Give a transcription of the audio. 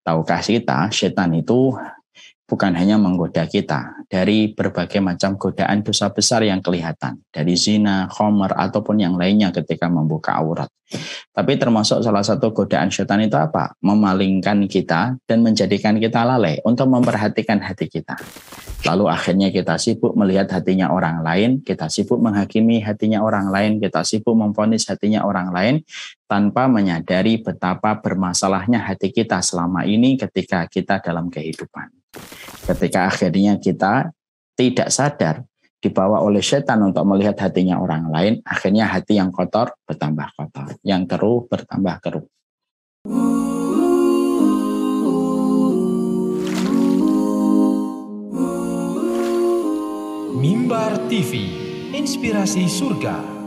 Tahukah kita, setan itu bukan hanya menggoda kita dari berbagai macam godaan dosa besar yang kelihatan dari zina, khomer ataupun yang lainnya ketika membuka aurat. Tapi termasuk salah satu godaan setan itu apa? Memalingkan kita dan menjadikan kita lalai untuk memperhatikan hati kita. Lalu akhirnya kita sibuk melihat hatinya orang lain, kita sibuk menghakimi hatinya orang lain, kita sibuk memfonis hatinya orang lain tanpa menyadari betapa bermasalahnya hati kita selama ini ketika kita dalam kehidupan. Ketika akhirnya kita tidak sadar dibawa oleh setan untuk melihat hatinya orang lain, akhirnya hati yang kotor bertambah kotor, yang keruh bertambah keruh. Mimbar TV, inspirasi surga.